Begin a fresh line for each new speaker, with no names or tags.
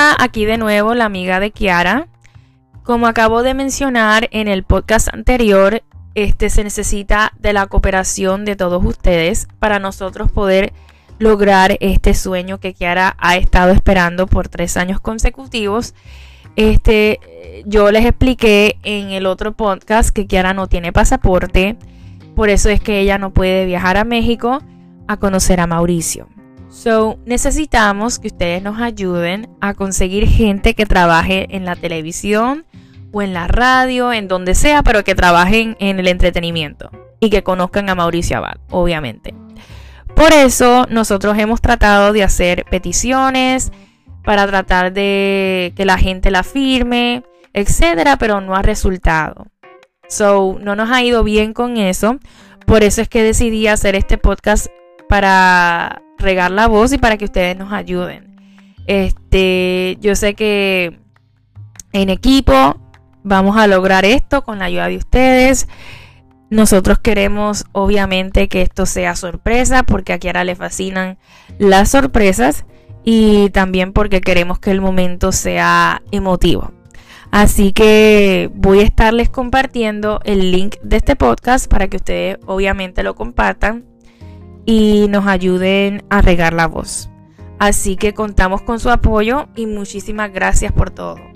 Aquí de nuevo la amiga de Kiara. Como acabo de mencionar en el podcast anterior, este se necesita de la cooperación de todos ustedes para nosotros poder lograr este sueño que Kiara ha estado esperando por tres años consecutivos. Este, yo les expliqué en el otro podcast que Kiara no tiene pasaporte, por eso es que ella no puede viajar a México a conocer a Mauricio. So, necesitamos que ustedes nos ayuden a conseguir gente que trabaje en la televisión o en la radio, en donde sea, pero que trabajen en el entretenimiento y que conozcan a Mauricio Abad, obviamente. Por eso nosotros hemos tratado de hacer peticiones para tratar de que la gente la firme, etcétera, pero no ha resultado. So, no nos ha ido bien con eso. Por eso es que decidí hacer este podcast para regar la voz y para que ustedes nos ayuden. Este, yo sé que en equipo vamos a lograr esto con la ayuda de ustedes. Nosotros queremos obviamente que esto sea sorpresa porque a Kiara le fascinan las sorpresas y también porque queremos que el momento sea emotivo. Así que voy a estarles compartiendo el link de este podcast para que ustedes obviamente lo compartan y nos ayuden a regar la voz. Así que contamos con su apoyo y muchísimas gracias por todo.